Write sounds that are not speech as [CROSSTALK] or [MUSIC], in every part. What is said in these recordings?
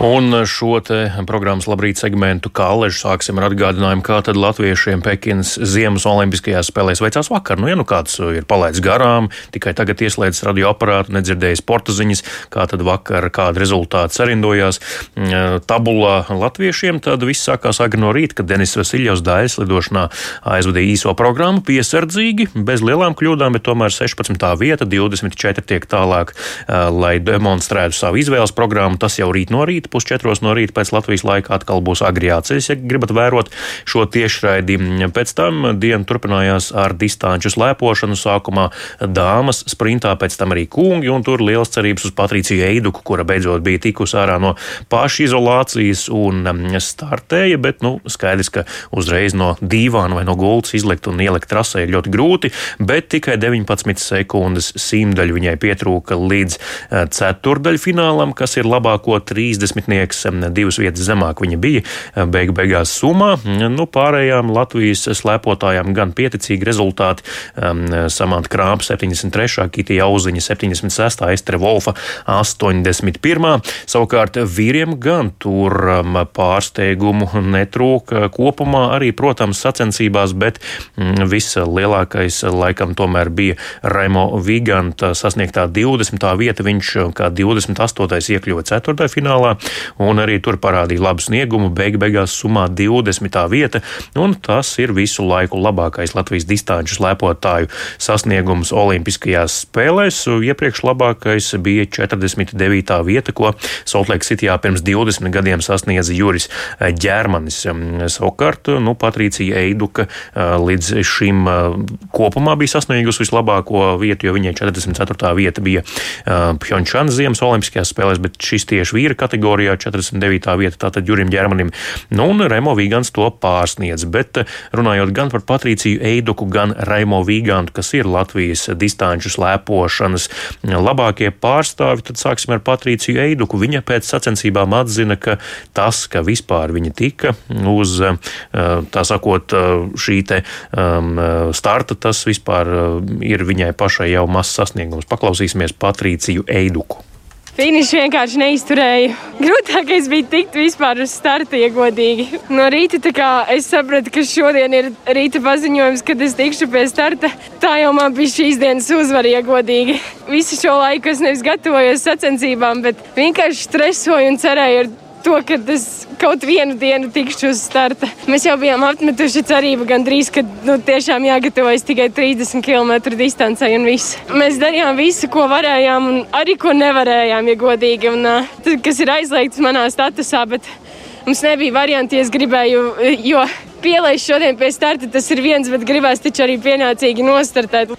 Un šo programmas labrīt segmentu, kā Aleģis, sāksim ar atgādinājumu, kā tad latviešiem Pekinas Ziemas Olimpiskajās spēlēs veicās vakar. Nu, ja nu kāds ir palaidis garām, tikai tagad ieslēdzis radioaparātu, nedzirdējis sporta ziņas, kā tad vakar, kāda rezultāti sarindojās mm, tabulā latviešiem, tad viss sākās agri no rīta, kad Denis Vasiljovs dājas lidošanā aizvadīja īso programmu piesardzīgi, bez lielām kļūdām, bet tomēr 16. vieta, 24 tiek tālāk, lai demonstrētu savu izvēles programmu. Tas jau rīt no rīta pusčetros no rīta pēc Latvijas laika atkal būs agriācijas, ja gribat vērot šo tiešraidi. Pēc tam diena turpinājās ar distanču slēpošanu. Sākumā dāmas sprintā, pēc tam arī kungi, un tur liels cerības uz Patriciju Eiduku, kura beidzot bija tikusi ārā no pašizolācijas un startēja, bet, nu, skaidrs, ka uzreiz no dīvāna vai no gultas izlikt un ielikt trasē ir ļoti grūti, bet tikai 19 sekundes simtaļu viņai pietrūka līdz eh, ceturdaļfinālam, kas ir labāko 30 desmitnieks, divas vietas zemāk viņa bija beigu beigās summā. Nu, pārējām Latvijas slēpotājām gan pieticīgi rezultāti. Samanta Krāpa 73, Kitija Auziņa 76, Estere Volfa 81. Savukārt vīriem gan tur pārsteigumu netrūka kopumā arī, protams, sacensībās, bet vislielākais laikam tomēr bija Raimo Viganta sasniegtā 20. vieta. Viņš kā 28. iekļuva 4. finālā un arī tur parādīja labu sniegumu. Beig beigās summā 20. vieta, un tas ir visu laiku labākais Latvijas distanču slēpotāju sasniegums Olimpiskajās spēlēs. Iepriekš labākais bija 49. vieta, ko Saltlake Cityjā pirms 20 gadiem sasniedza Juris Ģermanis. Savukārt, nu, Patricija Eiduka līdz šim kopumā bija sasniegusi vislabāko vietu, jo viņai 44. vieta bija Pjončānas Ziemas Olimpiskajās spēlēs, bet šis tieši vīra kategorijā kategorijā 49. vieta tātad Jurim Ģermanim. Nu, un Remo Vigants to pārsniedz. Bet eh, runājot gan par Patriciju Eiduku, gan Remo Vigantu, kas ir Latvijas distanču slēpošanas labākie pārstāvi, tad sāksim ar Patriciju Eiduku. Viņa pēc sacensībām atzina, ka tas, ka vispār viņa tika uz, eh, tā sakot, eh, šī te um, starta, tas vispār ir viņai pašai jau mazs sasniegums. Paklausīsimies Patriciju Eiduku. Finišs vienkārši neizturēja. Grūtākais bija tikt vispār uz starta, ja godīgi. No rīta es sapratu, ka šodien ir rīta paziņojums, kad es tikšu pie starta. Tā jau man bija šīs dienas uzvara, ja godīgi. Visu šo laiku es nevis gatavojos sacensībām, bet vienkārši stresoju un cerēju to, ka es kaut vienu dienu tikšu uz starta. Mēs jau bijām apmetuši cerību gandrīz, ka nu, tiešām jāgatavojas tikai 30 km distancē un viss. Mēs darījām visu, ko varējām, un arī ko nevarējām, ja godīgi, un, uh, kas ir aizliegts manā statusā. Mums nebija varianti, ja es gribēju, jo pielaist šodien pie starta tas ir viens, bet gribēs taču arī pienācīgi nostartēt.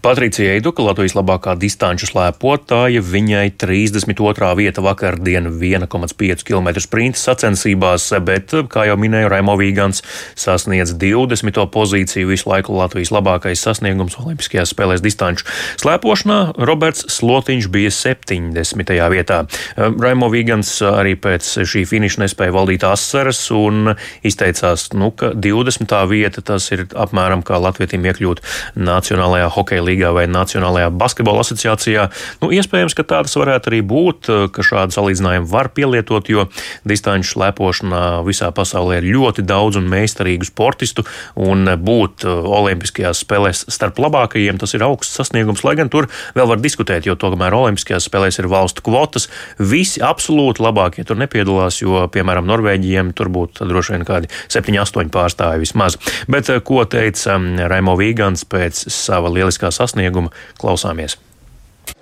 Patricija Eiduka, Latvijas labākā distanču slēpotāja, viņai 32. vieta vakardien 1,5 km sprinta sacensībās, bet, kā jau minēju, Raimo Vīgants sasniedz 20. pozīciju visu laiku Latvijas labākais sasniegums Olimpiskajās spēlēs distanču slēpošanā. Roberts Slotiņš bija 70. vietā. Raimo Vīgants arī pēc šī finiša nespēja valdīt asaras un izteicās, nu, ka 20. vieta tas ir apmēram kā Latvijam iekļūt Nacionālajā hokeja līgā vai Nacionālajā basketbola asociācijā. Nu, iespējams, ka tādas varētu arī būt, ka šādu salīdzinājumu var pielietot, jo distanču slēpošanā visā pasaulē ir ļoti daudz un meistarīgu sportistu, un būt Olimpiskajās spēlēs starp labākajiem tas ir augsts sasniegums, lai gan tur vēl var diskutēt, jo tomēr Olimpiskajās spēlēs ir valstu kvotas. Visi absolūti labākie tur nepiedalās, jo, piemēram, Norvēģiem tur būtu droši vien kādi 7, 8 pārstāvi vismaz. Bet ko teica Raimo Vīgants pēc sava lieliskās sasnieguma. Klausāmies!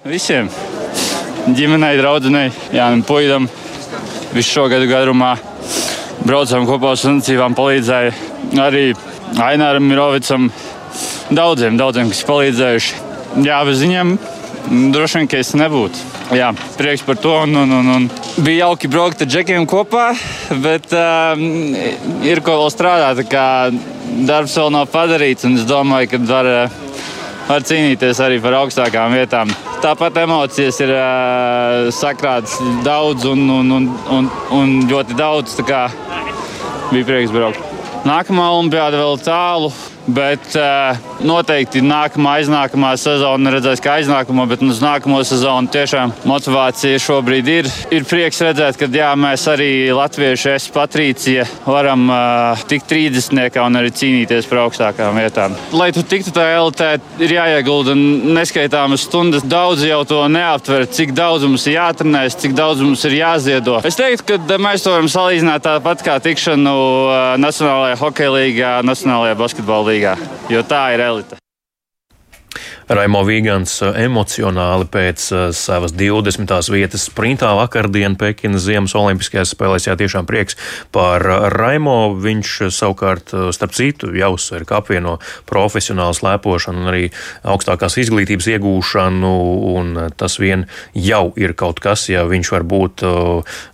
Visiem! Ģimenei, draudzenei, Jānis Puidam, visu šo gadu garumā braucām kopā uz sacensībām, palīdzēja arī Aināram Mirovicam, daudziem, daudziem, kas palīdzējuši. Jā, bez viņiem droši vien, ka es nebūtu. Jā, prieks par to. Un, un, un, un. Bija jauki braukt ar džekiem kopā, bet um, ir ko vēl strādāt. Darbs vēl nav padarīts, un es domāju, ka var. Uh, var cīnīties arī par augstākām vietām. Tāpat emocijas ir uh, sakrātas daudz un, un, un, un, un ļoti daudz. Bija prieks braukt. Nākamā olimpiāda vēl tālu. Bet uh, noteikti nākamā, aiznākamā sezona redzēs, kā aiznākamā, bet uz nākamo sezonu tiešām motivācija šobrīd ir. Ir prieks redzēt, ka jā, mēs arī latvieši, es Patricija, varam uh, tikt 30. un arī cīnīties par augstākām vietām. Lai tu tiktu tajā elitē, ir jāiegulda neskaitāmas stundas. Daudz jau to neaptver, cik daudz mums ir jātrenēs, cik daudz mums ir jāziedo. Es teiktu, ka mēs to varam salīdzināt tāpat kā tikšanu Nacionālajā hokeja līgā, Nacionālajā basketbola līgā, jo tā ir elite. Raimo Vīgants eh, emocionāli pēc uh, savas 20. vietas sprintā vakardien Pekinas Ziemas Olimpiskajās spēlēs. Jā, tiešām prieks par uh, Raimo. Viņš savukārt, uh, starp citu, jau uzsver, ka apvieno profesionālu slēpošanu un arī augstākās izglītības iegūšanu, un tas vien jau ir kaut kas, ja viņš var būt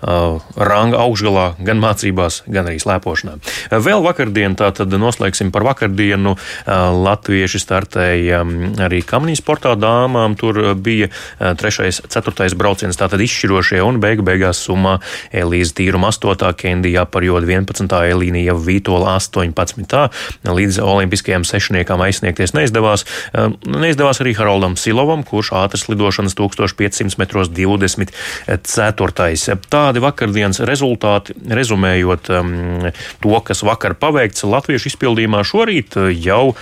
ranga augšgalā gan mācībās, gan arī slēpošanā. Vēl vakardien, tātad noslēgsim par vakardienu, latvieši startēja mm, arī Kamniņu sportā dāmām tur eh, bija eh, trešais, ceturtais brauciens, tātad izšķirošie un beigu beigās summā Elīze Tīruma 8. Kendijā par jodu 11. Elīnija Vītola 18. Līdz olimpiskajām sešniekām aizsniegties neizdevās. Eh, neizdevās arī Haroldam Silovam, kurš ātras lidošanas 1500 metros 24. Tādi vakardienas rezultāti, rezumējot um, to, kas vakar paveikts latviešu izpildījumā šorīt, jau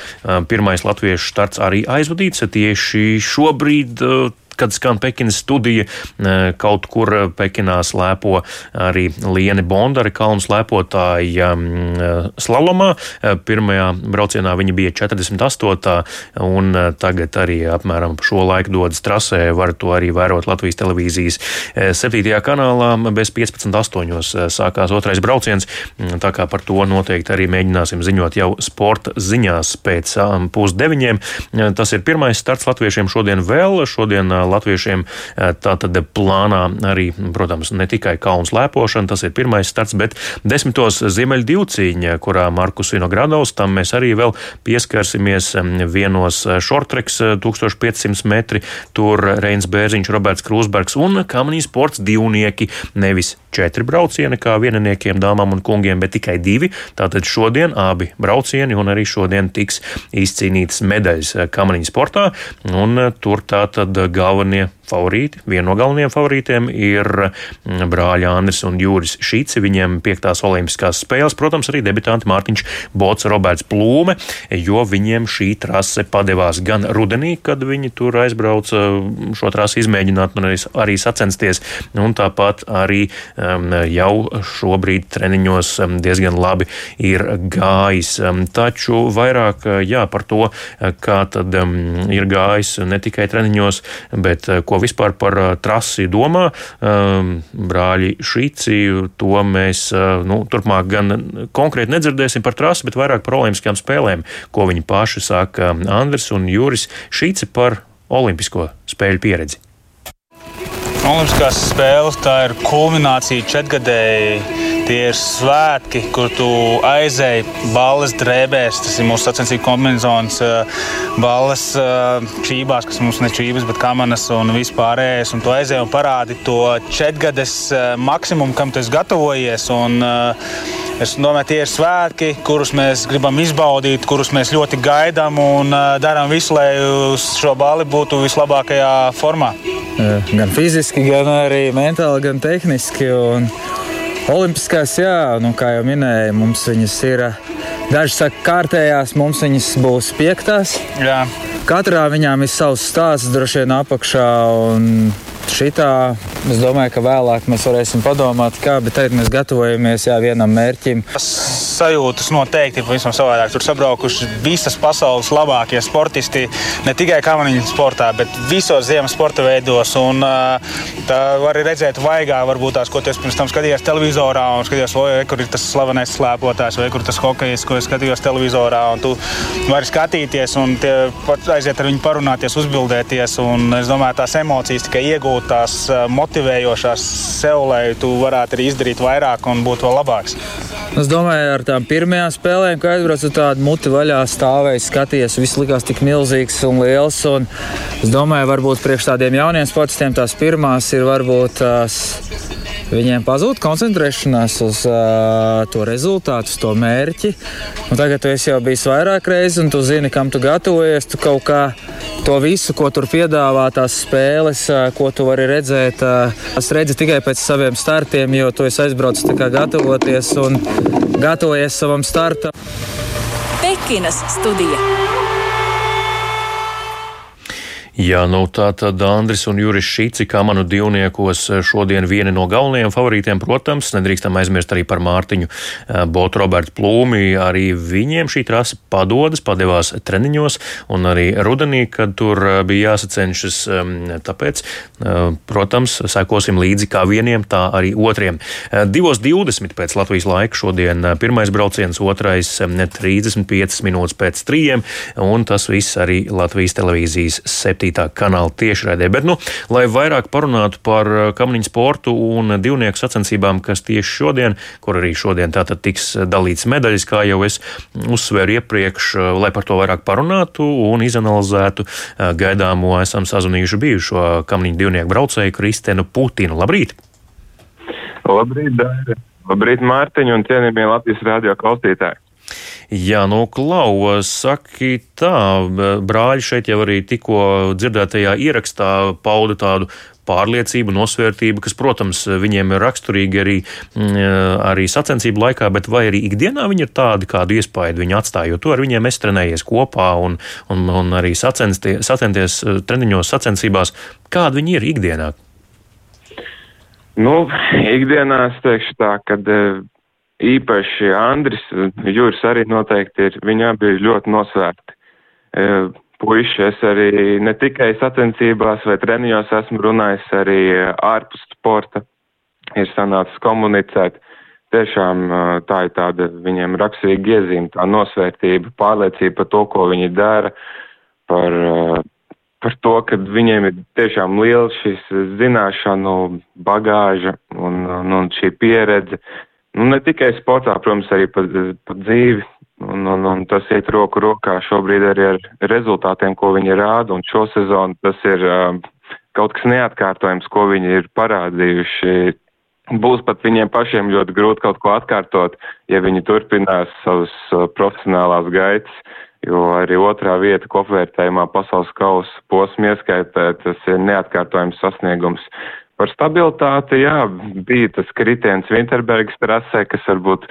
pirmais latviešu starts arī aizvadīts līdz tieši šobrīd kad skan Pekinas studija, e, kaut kur Pekinā slēpo arī Liene Bondara, kalnu slēpotāja e, slalomā. E, pirmajā braucienā viņa bija 48. un tagad arī apmēram šo laiku dodas trasē. Var to arī vērot Latvijas televīzijas 7. kanālā. Bez 15.8. sākās otrais brauciens, tā kā par to noteikti arī mēģināsim ziņot jau sporta ziņās pēc pusdeviņiem. Tas ir pirmais starts latviešiem šodien vēl. Šodien latviešiem. Eh, Tātad plānā arī, protams, ne tikai kalnu slēpošana, tas ir pirmais starts, bet desmitos ziemeļu divcīņa, kurā Markus Vinogradovs, tam mēs arī vēl pieskarsimies vienos šortreks eh, 1500 eh, metri, tur Reins Bērziņš, Roberts Krūsbergs un Kamnijas sports divnieki, nevis četri braucieni kā vienniekiem, dāmām un kungiem, bet tikai divi. Tātad šodien abi braucieni un arī šodien tiks izcīnītas medaļas kamaniņu sportā, un tur tātad galvenais galvenie favorīti. Viena no galvenajiem favorītiem ir mm, brāļi Andris un Jūris Šīci. Viņiem piektās olimpiskās spēles, protams, arī debitanti Mārtiņš Bots, Roberts Plūme, jo viņiem šī trase padevās gan rudenī, kad viņi tur aizbrauca mm, šo trasi izmēģināt un arī, sacensties, un tāpat arī um, jau šobrīd treniņos diezgan labi ir gājis. Taču vairāk jā, par to, kā tad ir gājis ne tikai treniņos, bet ko vispār par trasi domā brāļi Šīci. To mēs nu, turpmāk gan konkrēti nedzirdēsim par trasi, bet vairāk par olimpiskajām spēlēm, ko viņi paši saka Andris un Juris Šīci par olimpisko spēļu pieredzi. Olimpiskās spēles tā ir kulminācija četrgadēji Tie ir svētki, kur tu aizēji balles drēbēs. Tas ir mūsu sacensību kombinācijas, eh, balles eh, čībās, kas mums ne čības, bet kamanas un vispārējais. Un tu aizēji un parādi to četrgades eh, maksimumu, kam tu esi gatavojies. Un, Es domāju, tie ir svētki, kurus mēs gribam izbaudīt, kurus mēs ļoti gaidām un darām visu, lai šo balli būtu vislabākajā formā. Gan fiziski, gan arī mentāli, gan tehniski. Un... Olimpiskās, jā, nu, kā jau minēju, mums viņas ir. Daži saka, kārtējās, mums viņas būs piektās. Jā. Katrā viņām ir savs stāsts, droši vien apakšā. Un šitā. Es domāju, ka vēlāk mēs varēsim padomāt, kā, bet tagad mēs gatavojamies jā, vienam mērķim. Sajūtas noteikti ir pavisam savādāk. Tur sabraukuši visas pasaules labākie sportisti, ne tikai kamaniņu sportā, bet visos ziemas sporta veidos. Un, tā var redzēt, vaigā varbūt tās, ko tu pirms tam skatījies televizorā, un skatījos, vai kur ir tas slavenais slēpotājs, vai kur tas hokejs, ko es skatījos televizorā. Tu vari skatīties un aiziet ar viņu parunāties, uzbildēties. Un es domāju, tās emocijas tikai iegūt varbūt tās motivējošās sev, lai tu varētu arī izdarīt vairāk un būt vēl labāks. Es domāju, ar tām pirmajām spēlēm, kad aizbraucu tādu muti vaļā, stāvēju, skaties, viss likās tik milzīgs un liels. Un es domāju, varbūt priekš tādiem jauniem sportistiem tās pirmās ir varbūt tās viņiem pazūd koncentrēšanās uz uh, to rezultātu, uz to mērķi. Un tagad tu jau bijis vairāk reizes, un tu zini, kam tu gatavojies. Tu kaut kā to visu, ko tur piedāvā, tās spēles, uh, ko tu vari redzēt, uh, es redzu tikai pēc saviem startiem, jo tu esi aizbraucis gatavoties un gatavojies savam startam. Pekinas studija. Jā, nu tā tad Andris un Juris Šīci, kā manu divniekos, šodien vieni no galvenajiem favorītiem, protams, nedrīkstam aizmirst arī par Mārtiņu eh, Botu Robertu Plūmi. Arī viņiem šī trase padodas, padevās treniņos un arī rudenī, kad tur eh, bija jāsacenšas. Tāpēc, eh, protams, sekosim līdzi kā vieniem, tā arī otriem. 2.20 pēc Latvijas laika šodien pirmais brauciens, otrais 35 minūtes pēc trījiem, un tas viss arī Latvijas televīzijas 7 7. kanāla tiešraidē. Bet, nu, lai vairāk parunātu par uh, kamniņu sportu un divnieku sacensībām, kas tieši šodien, kur arī šodien tātad tiks dalīts medaļas, kā jau es uzsvēru iepriekš, uh, lai par to vairāk parunātu un izanalizētu uh, gaidāmo, esam sazvanījuši bijušo kamniņu divnieku braucēju Kristēnu Putinu. Labrīt! Labrīt, Dārija! Labrīt, Mārtiņa un cienījamie Latvijas radio klausītāji! Jā, nu, Klau, saki tā, brāļi šeit jau arī tikko dzirdētajā ierakstā pauda tādu pārliecību, nosvērtību, kas, protams, viņiem ir raksturīgi arī, mm, arī sacensību laikā, bet vai arī ikdienā viņi ir tādi, kādu iespaidu viņi atstāja, jo to ar viņiem es trenējies kopā un, un, un arī sacenties treniņos sacensībās. Kādi viņi ir ikdienā? Nu, ikdienā es teikšu tā, ka īpaši Andris, Jūras arī noteikti ir, viņi abi ir ļoti nosvērti. E, puiši, es arī ne tikai sacensībās vai treniņos esmu runājis, arī ārpus sporta ir sanācis komunicēt. Tiešām e, tā ir tāda viņiem raksturīga iezīme, tā nosvērtība, pārliecība par to, ko viņi dara, par, e, par to, ka viņiem ir tiešām liela šis zināšanu bagāža un, un, un šī pieredze. Nu, ne tikai sportā, protams, arī pa, pa dzīvi. Un, un, un tas iet roku rokā šobrīd arī ar rezultātiem, ko viņi rāda. Un šo sezonu tas ir uh, kaut kas neatkārtojams, ko viņi ir parādījuši. Būs pat viņiem pašiem ļoti grūti kaut ko atkārtot, ja viņi turpinās savas uh, profesionālās gaitas, jo arī otrā vieta kopvērtējumā pasaules kausa posmu ieskaitē, tas ir neatkārtojams sasniegums. Uh, Par stabilitāti, jā, bija tas kritiens Winterbergas trasē, kas varbūt,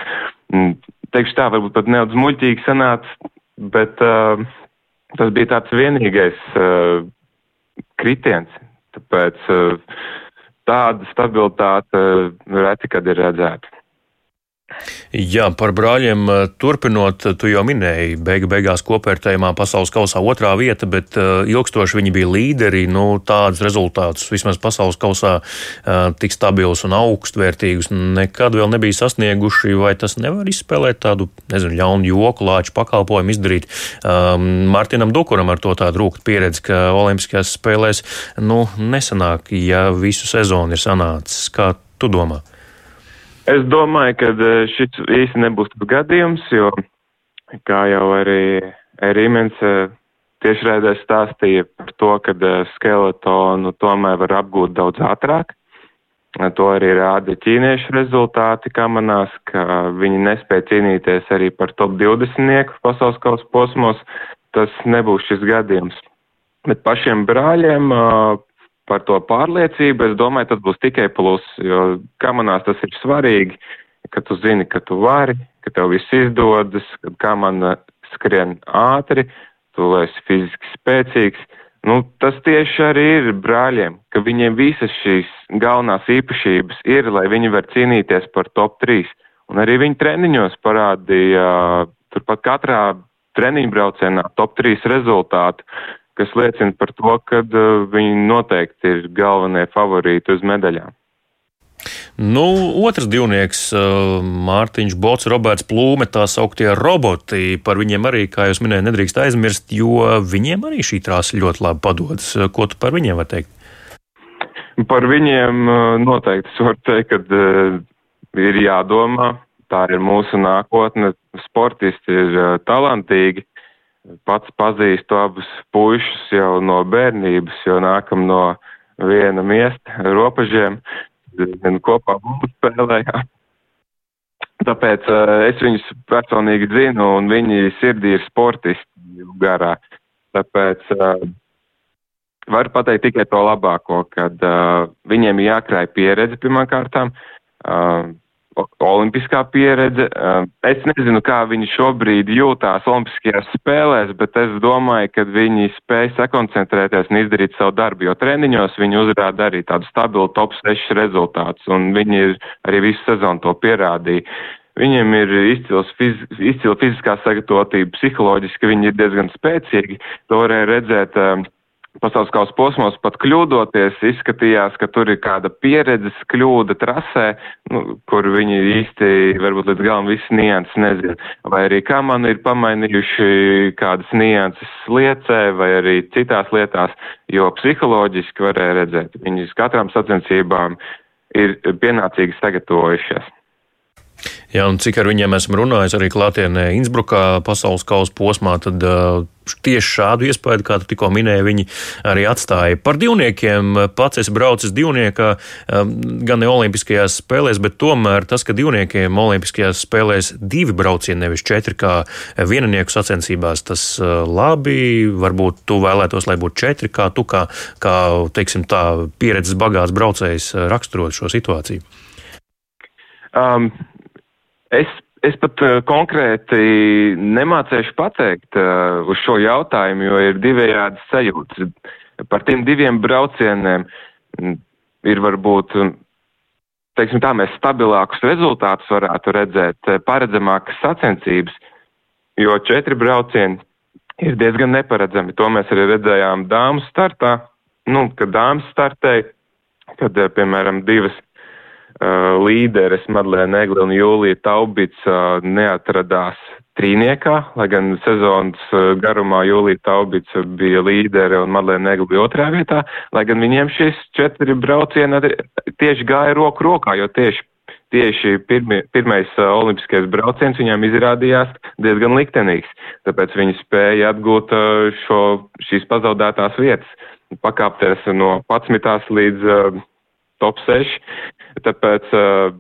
mm, teikšu tā, varbūt pat nedaudz muļķīgi sanāca, bet uh, tas bija tāds vienīgais uh, kritiens. Tāpēc uh, tāda stabilitāte uh, reti, kad ir redzēta. Jā, par brāļiem eh, turpinot, tu jau minēji, beigu beigās kopvērtējumā pasaules kausā otrā vieta, bet uh, ilgstoši viņi bija līderi. Nu, tādus rezultātus vismaz pasaules kausā uh, tik stabilus un augstvērtīgus nekad vēl nebija sasnieguši, vai tas nevar izspēlēt tādu, nezinu, ļaunu joku, lāču pakalpojumu izdarīt. Um, Mārtiņam Dukuram ar to tādu rūkt pieredzi, ka Olimpiskajās spēlēs, nu, nesanāk, ja visu sezonu ir sanācis. Kā tu domā? Es domāju, ka e, šis īsti nebūs tas gadījums, jo, kā jau arī Rīmens e, tiešraidē stāstīja par to, ka e, skeletonu tomēr var apgūt daudz ātrāk. To arī rāda ķīniešu rezultāti, kā manās, ka viņi nespēja cīnīties arī par top 20 pasaules kausa posmos. Tas nebūs šis gadījums. Bet pašiem brāļiem par to pārliecību, es domāju, tas būs tikai plus, jo kā manās tas ir svarīgi, ka tu zini, ka tu vari, ka tev viss izdodas, ka kā man skrien ātri, tu esi fiziski spēcīgs. Nu, tas tieši arī ir brāļiem, ka viņiem visas šīs galvenās īpašības ir, lai viņi var cīnīties par top 3. Un arī viņi treniņos parādīja turpat katrā treniņu braucienā top 3 rezultātu kas liecina par to, ka uh, viņi noteikti ir galvenie favorīti uz medaļām. Nu, otrs divnieks, uh, Mārtiņš Bots, Roberts Plūme, tā sauktie roboti. Par viņiem arī, kā jūs minējāt, nedrīkst aizmirst, jo viņiem arī šī trāsa ļoti labi padodas. Ko tu par viņiem vari teikt? Par viņiem noteikti es varu teikt, ka ir jādomā. Tā ir mūsu nākotne. Sportisti ir talantīgi pats pazīstu abus puišus jau no bērnības, jo nākam no viena miesta robežiem. kopā spēlējām. Tāpēc uh, es viņus personīgi zinu, un viņi sirdī ir sportisti garā. Tāpēc uh, varu pateikt tikai to labāko, kad uh, viņiem ir jākrāj pieredze pirmām kārtām. Uh, olimpiskā pieredze. Es nezinu, kā viņi šobrīd jūtās Olimpiskajās spēlēs, bet es domāju, ka viņi spēj sakoncentrēties un izdarīt savu darbu, jo treniņos viņi uzrāda arī tādu stabilu top 6 rezultātus, un viņi ir arī visu sezonu to pierādīja. Viņiem ir izcils fiz, izcila fiziskā sagatavotība, psiholoģiski viņi ir diezgan spēcīgi. To varēja redzēt uh, pasaules kausa posmos pat kļūdoties, izskatījās, ka tur ir kāda pieredzes kļūda trasē, nu, kur viņi īsti varbūt līdz galam viss nianses nezina. Vai arī kā man ir pamainījuši kādas nianses liecē vai arī citās lietās, jo psiholoģiski varēja redzēt, viņi uz katrām sacensībām ir pienācīgi sagatavojušies. Jā, un cik ar viņiem esmu runājis arī klātienē Innsbrukā pasaules kausa posmā, tad uh, tieši šādu iespēju, kā tu tikko minēji, viņi arī atstāja. Par divniekiem pats es braucu divniekā, um, gan ne Olimpiskajās spēlēs, bet tomēr tas, ka divniekiem Olimpiskajās spēlēs divi braucieni, nevis četri kā viennieku sacensībās, tas uh, labi. Varbūt tu vēlētos, lai būtu četri, kā tu, kā, kā teiksim, tā pieredzes bagāts braucējs raksturot šo situāciju. Um, Es, es pat uh, konkrēti nemācēšu pateikt uh, uz šo jautājumu, jo ir divējādas sajūtas. Par tiem diviem braucieniem ir varbūt, teiksim tā, mēs stabilākus rezultātus varētu redzēt, uh, paredzamākas sacensības, jo četri braucieni ir diezgan neparedzami. To mēs arī redzējām dāmas startā, nu, kad dāmas startēja, kad, piemēram, divas līderes Madlēna Egli un Jūlija Taubits neatradās trīniekā, lai gan sezonas uh, garumā Jūlija Taubits bija līdere un Madlēna Egli bija otrā vietā, lai gan viņiem šis četri braucieni tieši gāja roku rokā, jo tieši tieši pirmi, pirmais uh, olimpiskais brauciens viņām izrādījās diezgan liktenīgs, tāpēc viņi spēja atgūt uh, šo, šīs pazaudētās vietas, pakāpties no 11. līdz uh, top 6. Tāpēc uh,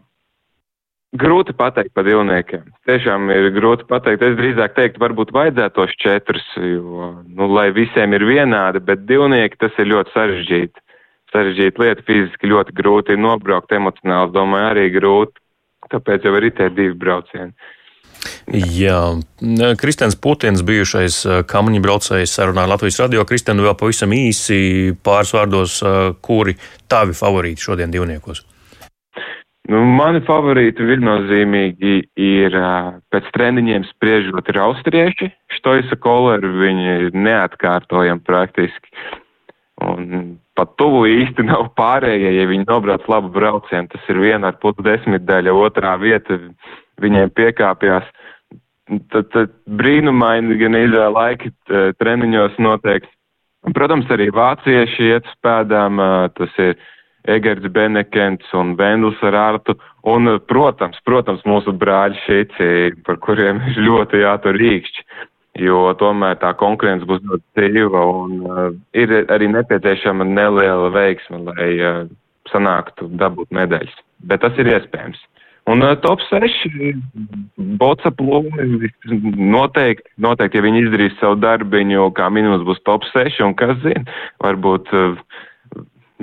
grūti pateikt par divniekiem. Tiešām ir grūti pateikt. Es drīzāk teiktu, varbūt vajadzētu tos četrus, jo, nu, lai visiem ir vienādi, bet divnieki tas ir ļoti sarežģīti. Sarežģīta lieta, fiziski ļoti grūti ir nobraukt, emocionāli, domāju, arī grūti. Tāpēc jau ir tie divi braucieni. Jā, Kristians Putins, bijušais kamiņu braucējs, sarunā Latvijas radio. Kristian, vēl pavisam īsi pāris vārdos, kuri tavi favorīti šodien divniekos? Nu, mani favorīti viennozīmīgi ir pēc treniņiem spriežot ir austrieši. Štoisa koleri viņi ir neatkārtojami praktiski. Un pat tuvu īsti [LAUGHS] nav pārējie, ja viņi nobrauc labu braucienu. Tas ir viena ar putu desmitdaļa, otrā vieta viņiem piekāpjas. Tad, tad brīnumaini gan izvēle laiki treniņos notiek. Protams, arī vācieši iet spēdām, tas ir Egerts Benekents un Vendls ar Artu. Un, protams, protams, mūsu brāļi šeit, par kuriem [LAUGHS] ļoti jātur rīkšķi, jo tomēr tā konkurence būs ļoti dzīva un uh, ir arī nepieciešama neliela veiksma, lai uh, sanāktu dabūt medaļas. Bet tas ir iespējams. Un uh, top 6 boca plūmi noteikti, noteikti, ja viņi izdarīs savu darbiņu, kā minimums būs top 6, un kas zina, varbūt uh,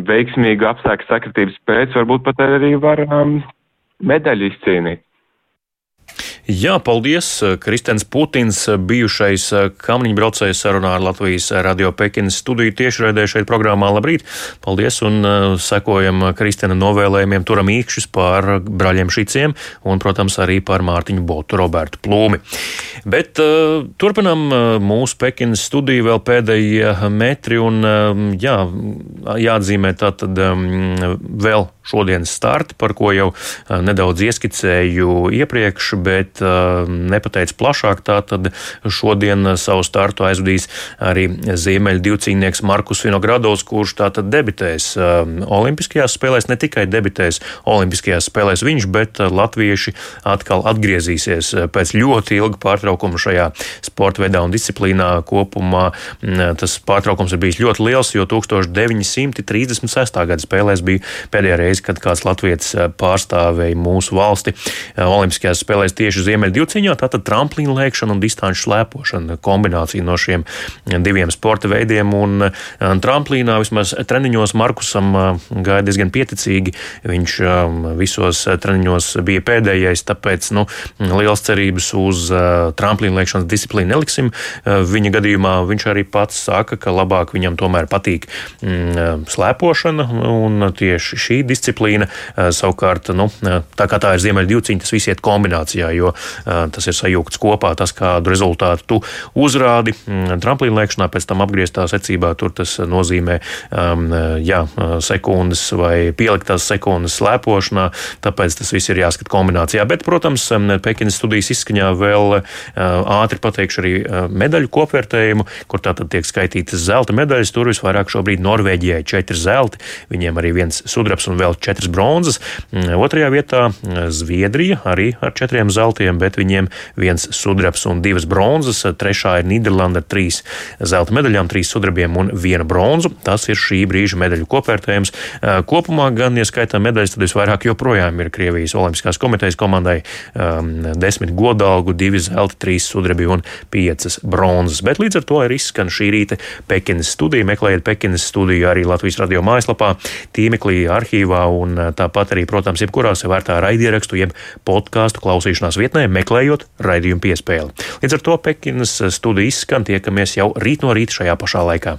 veiksmīgu apstākļu sakritības pēc varbūt pat arī var um, medaļu izcīnīt. Jā, paldies. Kristens Putins, bijušais kamniņu braucējs, sarunā ar Latvijas radio Pekinas studiju tiešraidē šeit programmā. Labrīt! Paldies un uh, sekojam Kristena novēlējumiem, turam īkšķus par brāļiem Šiciem un, protams, arī par Mārtiņu Botu, Robertu Plūmi. Bet uh, turpinam uh, mūsu Pekinas studiju vēl pēdējie metri un um, jā, jāatzīmē tātad um, vēl šodienas starti, par ko jau nedaudz ieskicēju iepriekš, bet nepateicu plašāk. Tātad šodien savu startu aizvadīs arī ziemeļu divcīnieks Markus Vinogradovs, kurš tātad debitēs Olimpiskajās spēlēs, ne tikai debitēs Olimpiskajās spēlēs viņš, bet latvieši atkal atgriezīsies pēc ļoti ilga pārtraukuma šajā sporta veidā un disciplīnā kopumā. Tas pārtraukums ir bijis ļoti liels, jo 1936. gada spēlēs bija pēdējā reize reizi, kad kāds latviečs pārstāvēja mūsu valsti Olimpiskajās spēlēs tieši Ziemeļdivciņā. Tātad tramplīna lēkšana un distanču slēpošana kombinācija no šiem diviem sporta veidiem. Un tramplīnā vismaz treniņos Markusam gāja diezgan pieticīgi. Viņš visos treniņos bija pēdējais, tāpēc nu, liels cerības uz tramplīna lēkšanas disciplīnu neliksim. Viņa gadījumā viņš arī pats saka, ka labāk viņam tomēr patīk mm, slēpošana, un tieši šī disciplīna savukārt, nu, tā kā tā ir ziemeļdivciņa, tas viss iet kombinācijā, jo tas ir sajūgts kopā, tas, kādu rezultātu tu uzrādi mm, tramplīna lēkšanā, pēc tam apgrieztā secībā, tur tas nozīmē jā, sekundes vai pieliktās sekundes slēpošanā, tāpēc tas viss ir jāskat kombinācijā. Bet, protams, Pekinas studijas izskaņā vēl ātri pateikšu arī medaļu kopvērtējumu, kur tātad tiek skaitītas zelta medaļas. Tur visvairāk šobrīd Norvēģijai četri zelti, viņiem arī viens sudrabs un vēl četras bronzas. Mm, otrajā vietā mm, Zviedrija arī ar četriem zeltiem, bet viņiem viens sudrabs un divas bronzas. Trešā ir Nīderlanda ar trīs zelta medaļām, trīs sudrabiem un vienu bronzu. Tas ir šī brīža medaļu kopvērtējums. Kopumā gan, ja skaitām medaļas, tad visvairāk joprojām ir Krievijas Olimpiskās komitejas komandai um, desmit godalgu, divi zelti, trīs sudrabi un piecas bronzas. Bet līdz ar to ir izskan šī rīta Pekinas studija. Meklējiet Pekinas studiju arī Latvijas radio mājaslapā, tīmeklī, arhīvā un eh, tāpat arī, protams, jebkurā sevērtā raidierakstu, jeb podkāstu klausīšanās vietnē, meklējot raidījumu piespēli. Līdz ar to Pekinas studija izskan, tiekamies jau rīt no rīta šajā pašā laikā.